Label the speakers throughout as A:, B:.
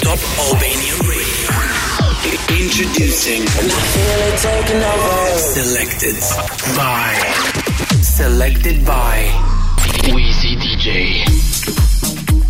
A: Top Albanian Radio. Introducing. Selected by. Selected by. Wheezy DJ.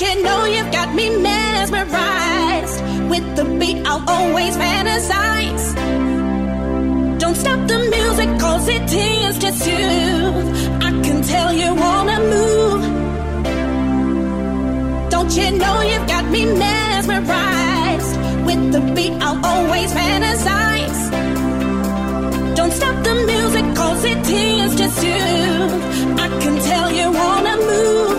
B: let you know you've got me mesmerized. With the beat, I'll always fantasize. Don't stop the music, cause it is just you. I can tell you wanna move. Don't you know you've got me mesmerized? With the beat, I'll always fantasize. Don't stop the music, cause it is just you. I can tell you wanna move.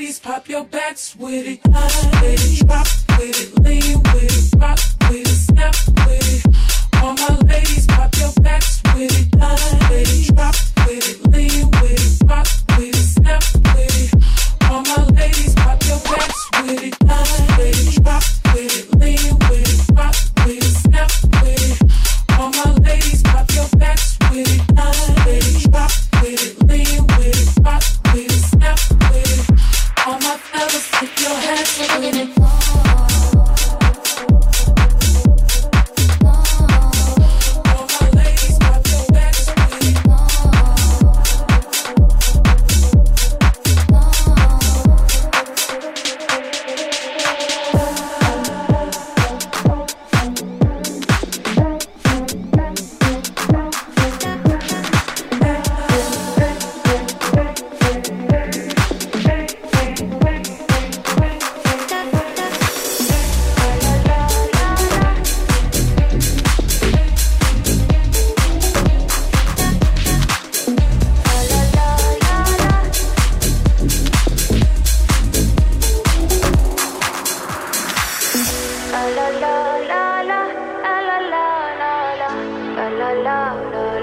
B: ladies, pop your backs with it. Ladies, drop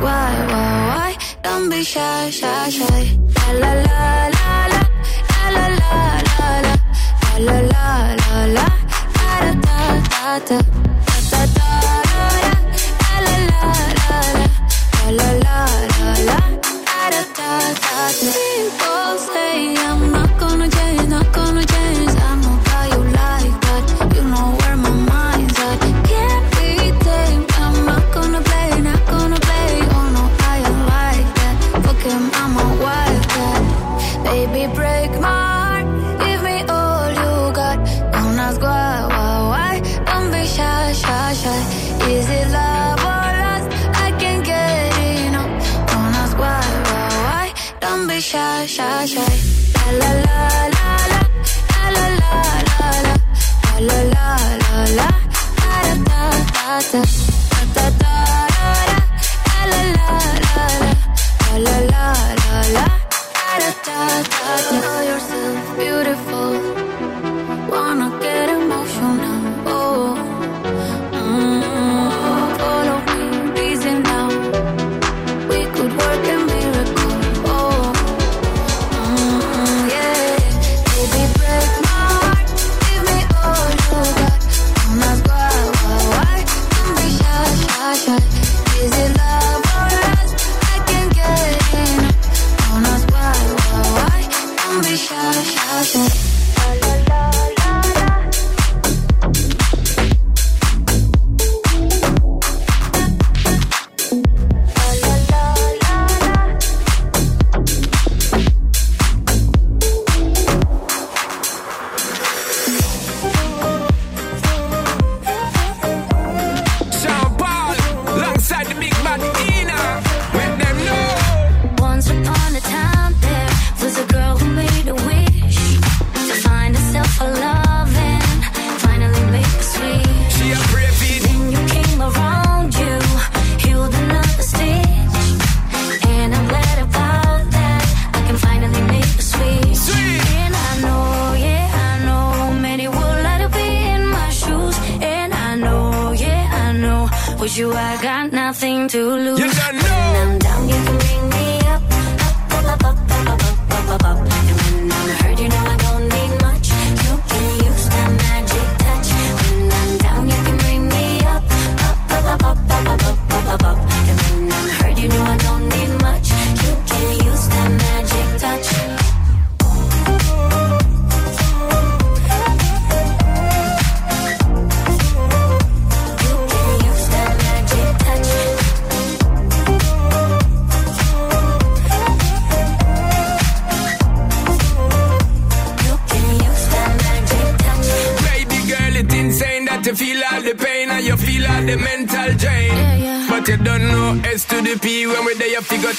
B: why, why, why? Don't be shy, shy, shy. La la la la la la la la la la la la la la la Da da da da.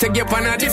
B: to
C: get one of the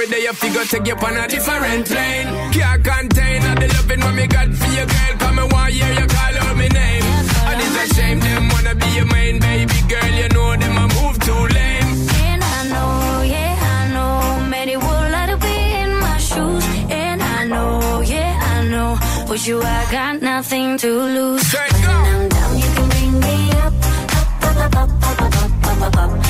C: we there, figure take you on a different plane. Can't contain all the loving me got for your girl. Come and why you call out my name. And it's a shame them wanna be your main baby girl. You know them a move too lame.
D: And I know, yeah, I know, many would like to be in my shoes. And I know, yeah, I know, with you I got nothing to lose.
C: Straight
D: when. I'm down, you can bring me up, up, up, up, up, up, up, up, up. up.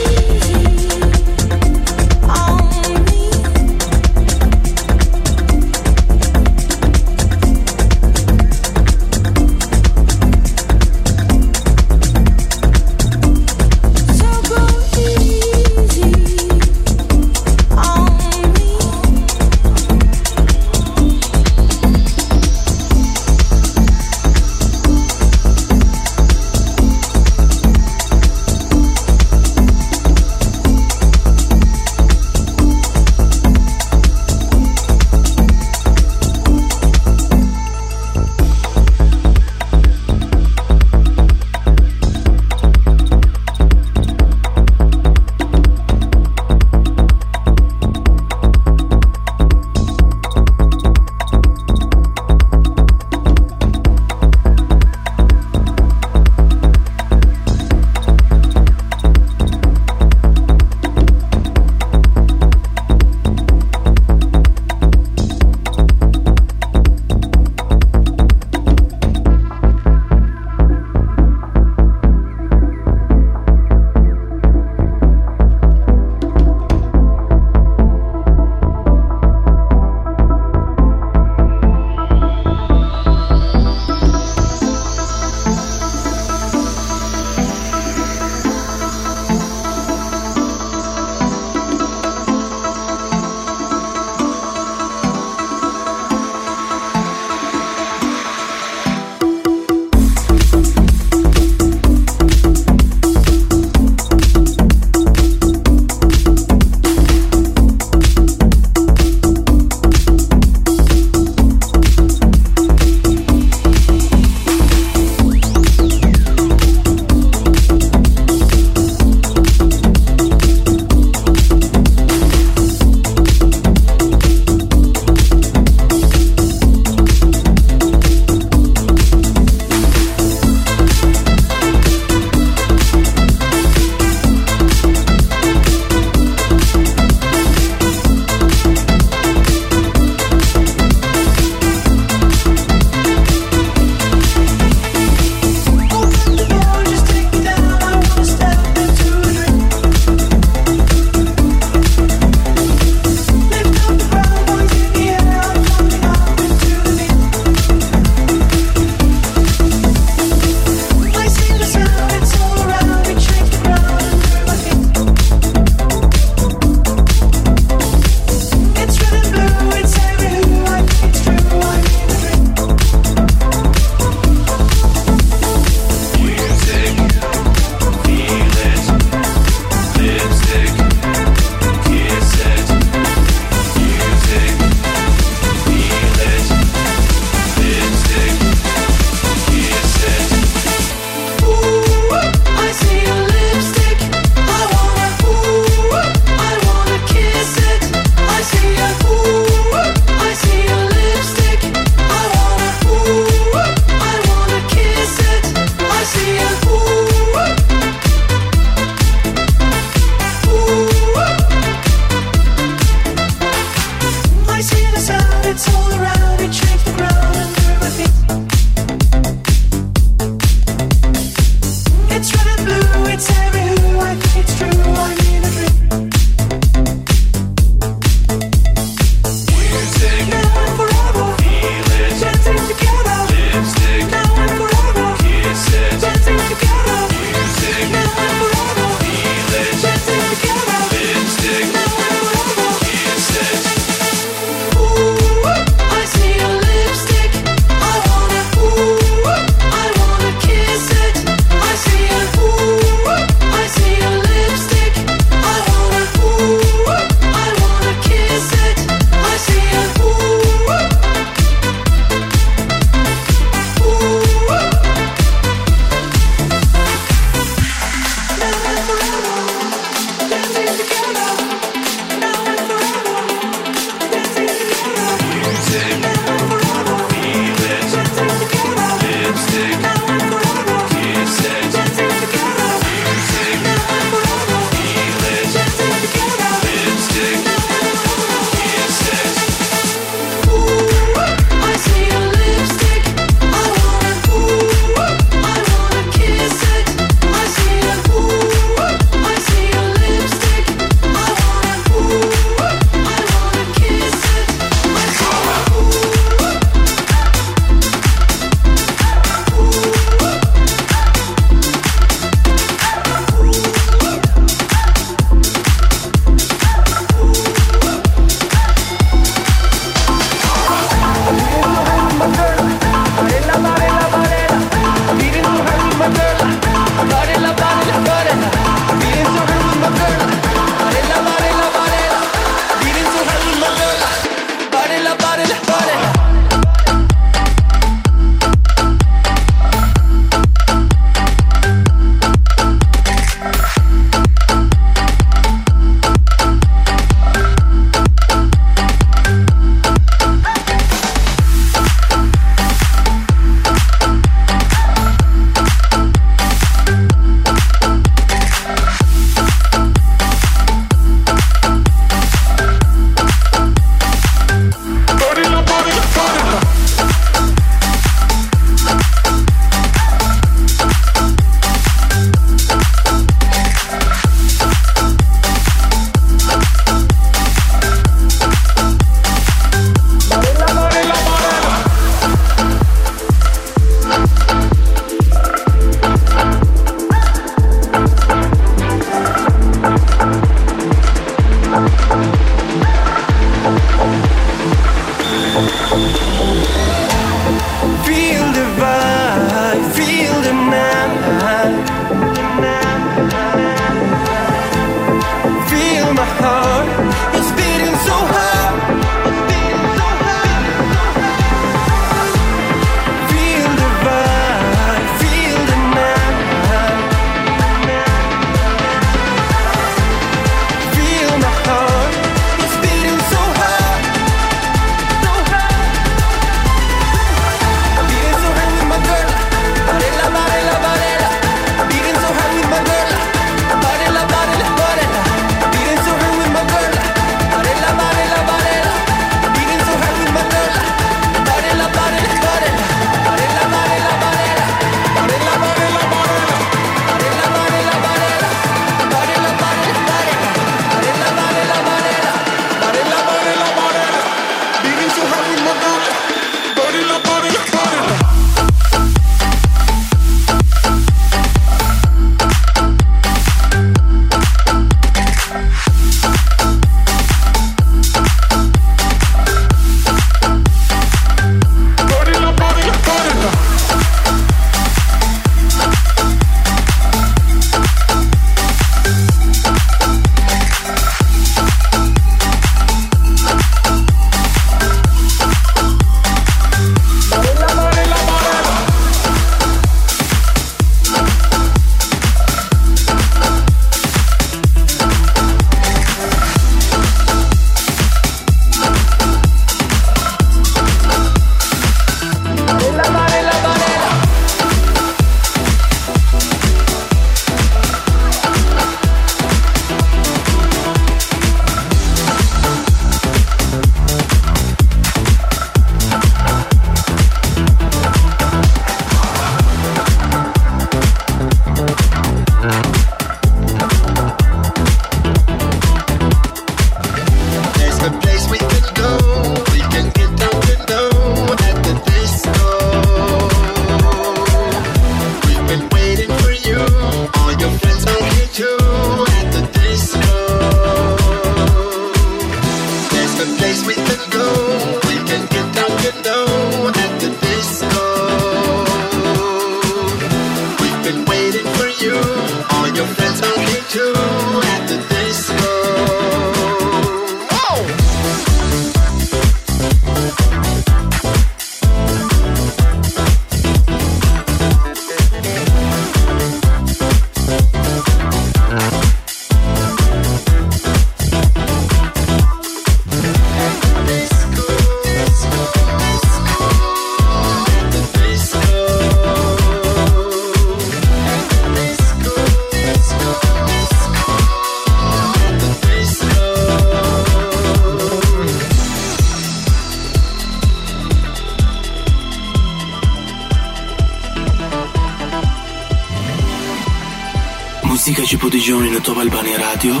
E: Që po dëgjoni në Top Albania Radio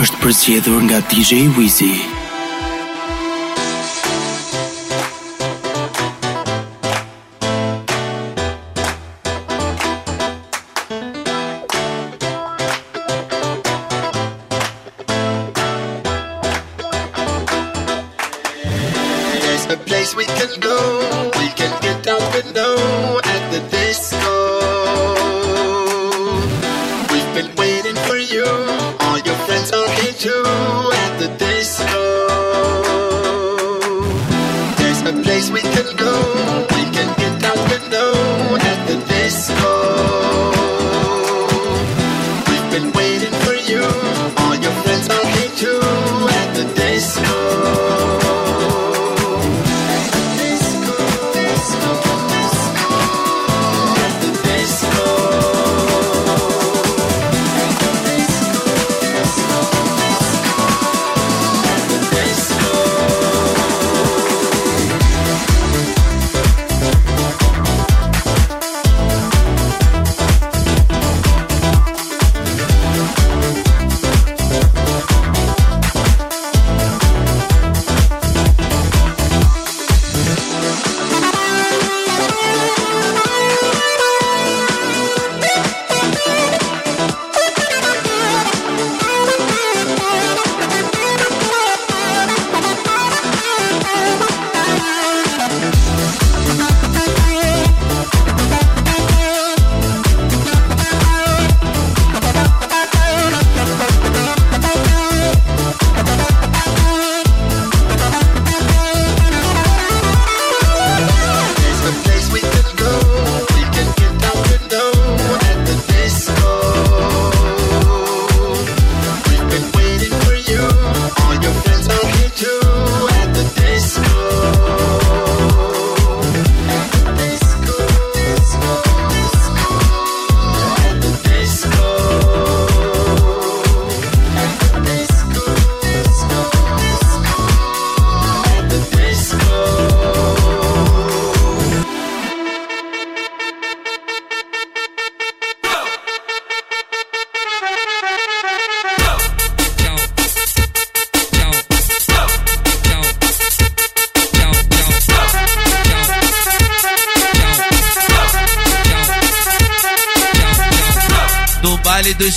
E: është përzgjedhur nga DJ Wizi.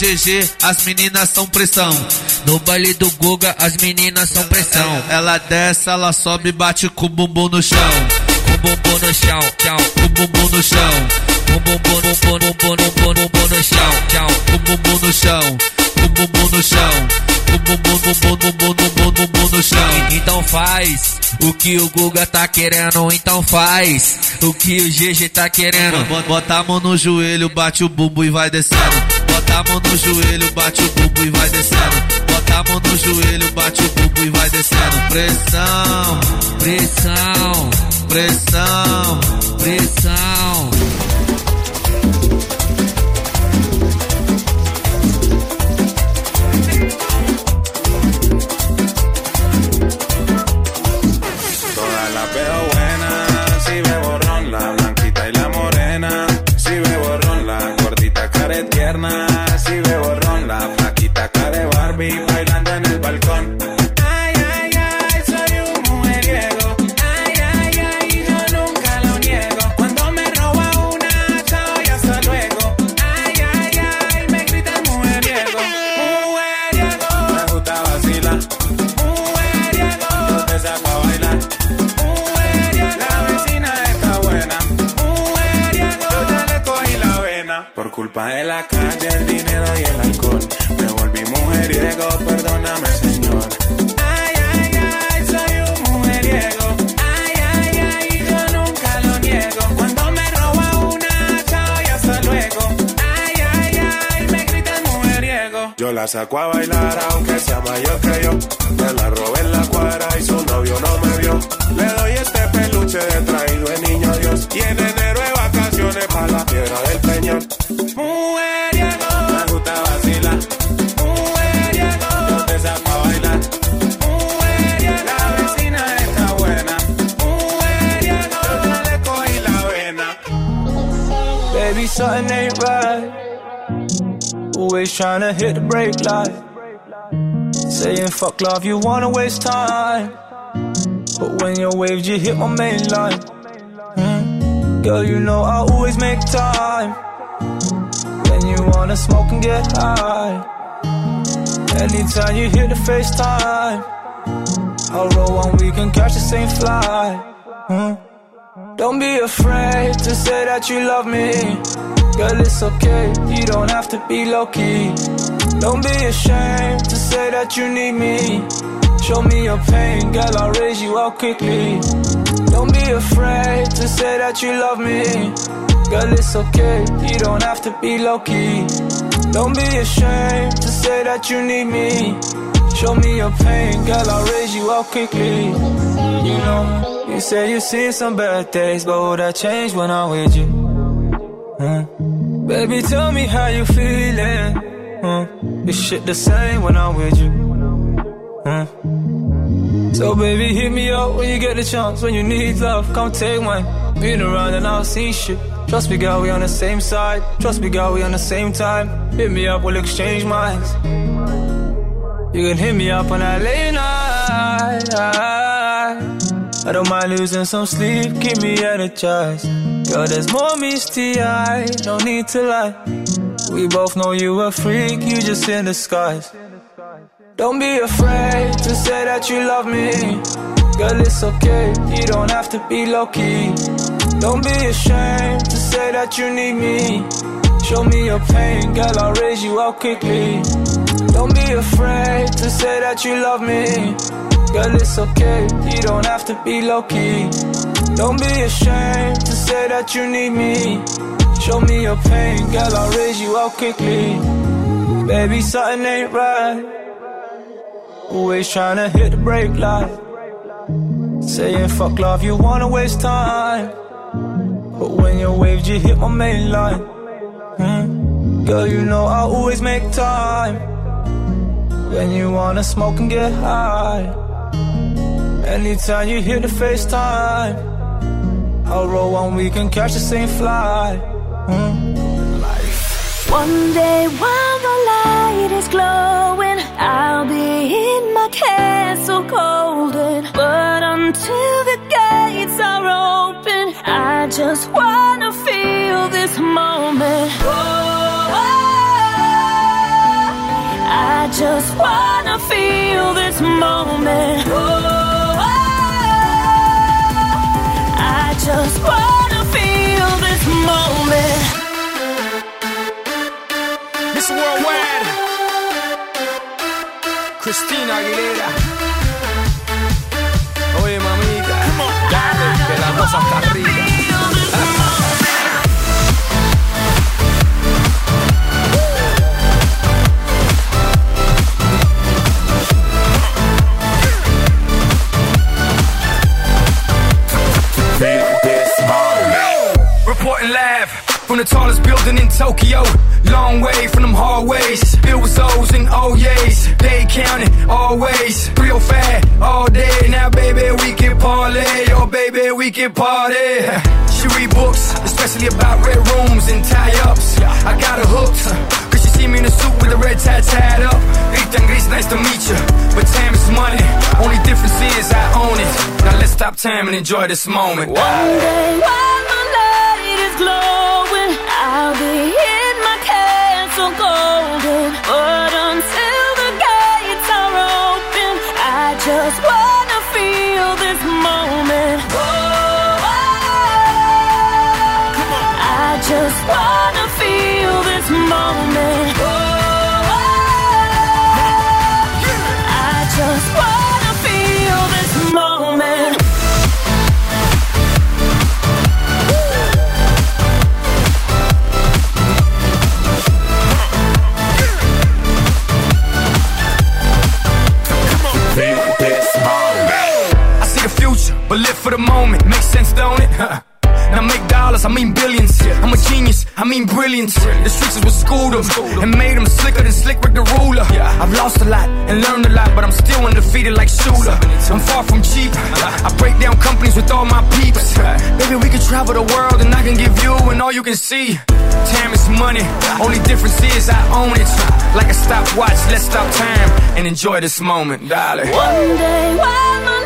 F: GG, as meninas são pressão. No baile do Guga, as meninas são pressão. Ela desce, ela sobe, bate com o bumbum no chão. Com o bumbum no chão, tchau, com o bumbum no chão. Com o bumbum, bumbum, bumbum, bumbum, bumbum no chão, tchau, com o bumbum no chão. Com o bumbum no chão. Bumbum, bumbum, bumbum, bumbum, bumbum no chão. Então faz o que o Guga tá querendo, então faz o que o GG tá querendo. Bota a mão no joelho, bate o bumbum e vai descendo. Bota a mão no joelho, bate o bumbum e vai descendo. Bota a mão no joelho, bate o bumbum e vai descendo. Pressão, pressão, pressão, pressão.
G: Perdóname, señor. Ay, ay, ay, soy un mujeriego. Ay, ay, ay, yo nunca lo niego. Cuando me roba una, chao y hasta luego. Ay, ay, ay, me gritan mujeriego. Yo la saco a bailar, aunque sea mayor que yo. Me la robé
H: trying to hit the brake light. Saying fuck love, you wanna waste time. But when your waves, you hit my main line. Mm. Girl, you know I always make time. When you wanna smoke and get high. Anytime you hit the FaceTime, I'll roll one, we can catch the same flight. Mm. Don't be afraid to say that you love me. Girl, it's okay, you don't have to be low key. Don't be ashamed to say that you need me. Show me your pain, girl, I'll raise you up quickly. Don't be afraid to say that you love me. Girl, it's okay, you don't have to be low key. Don't be ashamed to say that you need me. Show me your pain, girl, I'll raise you up quickly. You know, you say you've seen some bad days, but will that change when I'm with you? Huh? Baby, tell me how you feeling. Huh? Is shit the same when I'm with you? Huh? So baby, hit me up when you get the chance. When you need love, come take mine. Been around and I'll see shit. Trust me, girl, we on the same side. Trust me, girl, we on the same time. Hit me up, we'll exchange minds. You can hit me up on that late night. I don't mind losing some sleep, keep me energized. Girl, there's more misty no need to lie. We both know you a freak, you just in disguise. Don't be afraid to say that you love me. Girl, it's okay, you don't have to be low key. Don't be ashamed to say that you need me. Show me your pain, girl, I'll raise you up quickly. Don't be afraid to say that you love me. Girl, it's okay, you don't have to be low key. Don't be ashamed to say that you need me. Show me your pain, girl, I'll raise you up quickly. Baby, something ain't right. Always trying to hit the brake light. Saying fuck love, you wanna waste time. But when your waves, you hit my main line. Hmm? Girl, you know I always make time. When you wanna smoke and get high. Anytime you hit the FaceTime, I'll roll one, we can catch the same flight. Hmm?
I: One day while the light is glowing, I'll be in my castle golden. But until the gates are open, I just wanna feel this moment. Oh, just wanna feel this moment. Oh, I just wanna feel this moment.
J: Miss Worldwide. Christina Aguilera. The tallest building in Tokyo. Long way from them hallways. Filled with O's and oh O's. They counting always. 305 all day. Now, baby, we can parlay. Oh, baby, we can party. She read books, especially about red rooms and tie ups. I got her hooked. Cause she see me in a suit with a red tie tied up. Ethan Gris, nice to meet you. But time is money. Only difference is I own it. Now let's stop time and enjoy this moment.
I: One day while the light is glowing, be in my castle golden. But
J: mean brilliance. The streets is what schooled them and made them slicker than Slick with the ruler. Yeah. I've lost a lot and learned a lot, but I'm still undefeated. like Shula. I'm far from cheap. I break down companies with all my peeps. Baby, we can travel the world and I can give you and all you can see. Time is money. Only difference is I own it. Like a stopwatch, let's stop time and enjoy this moment, darling.
I: One day while my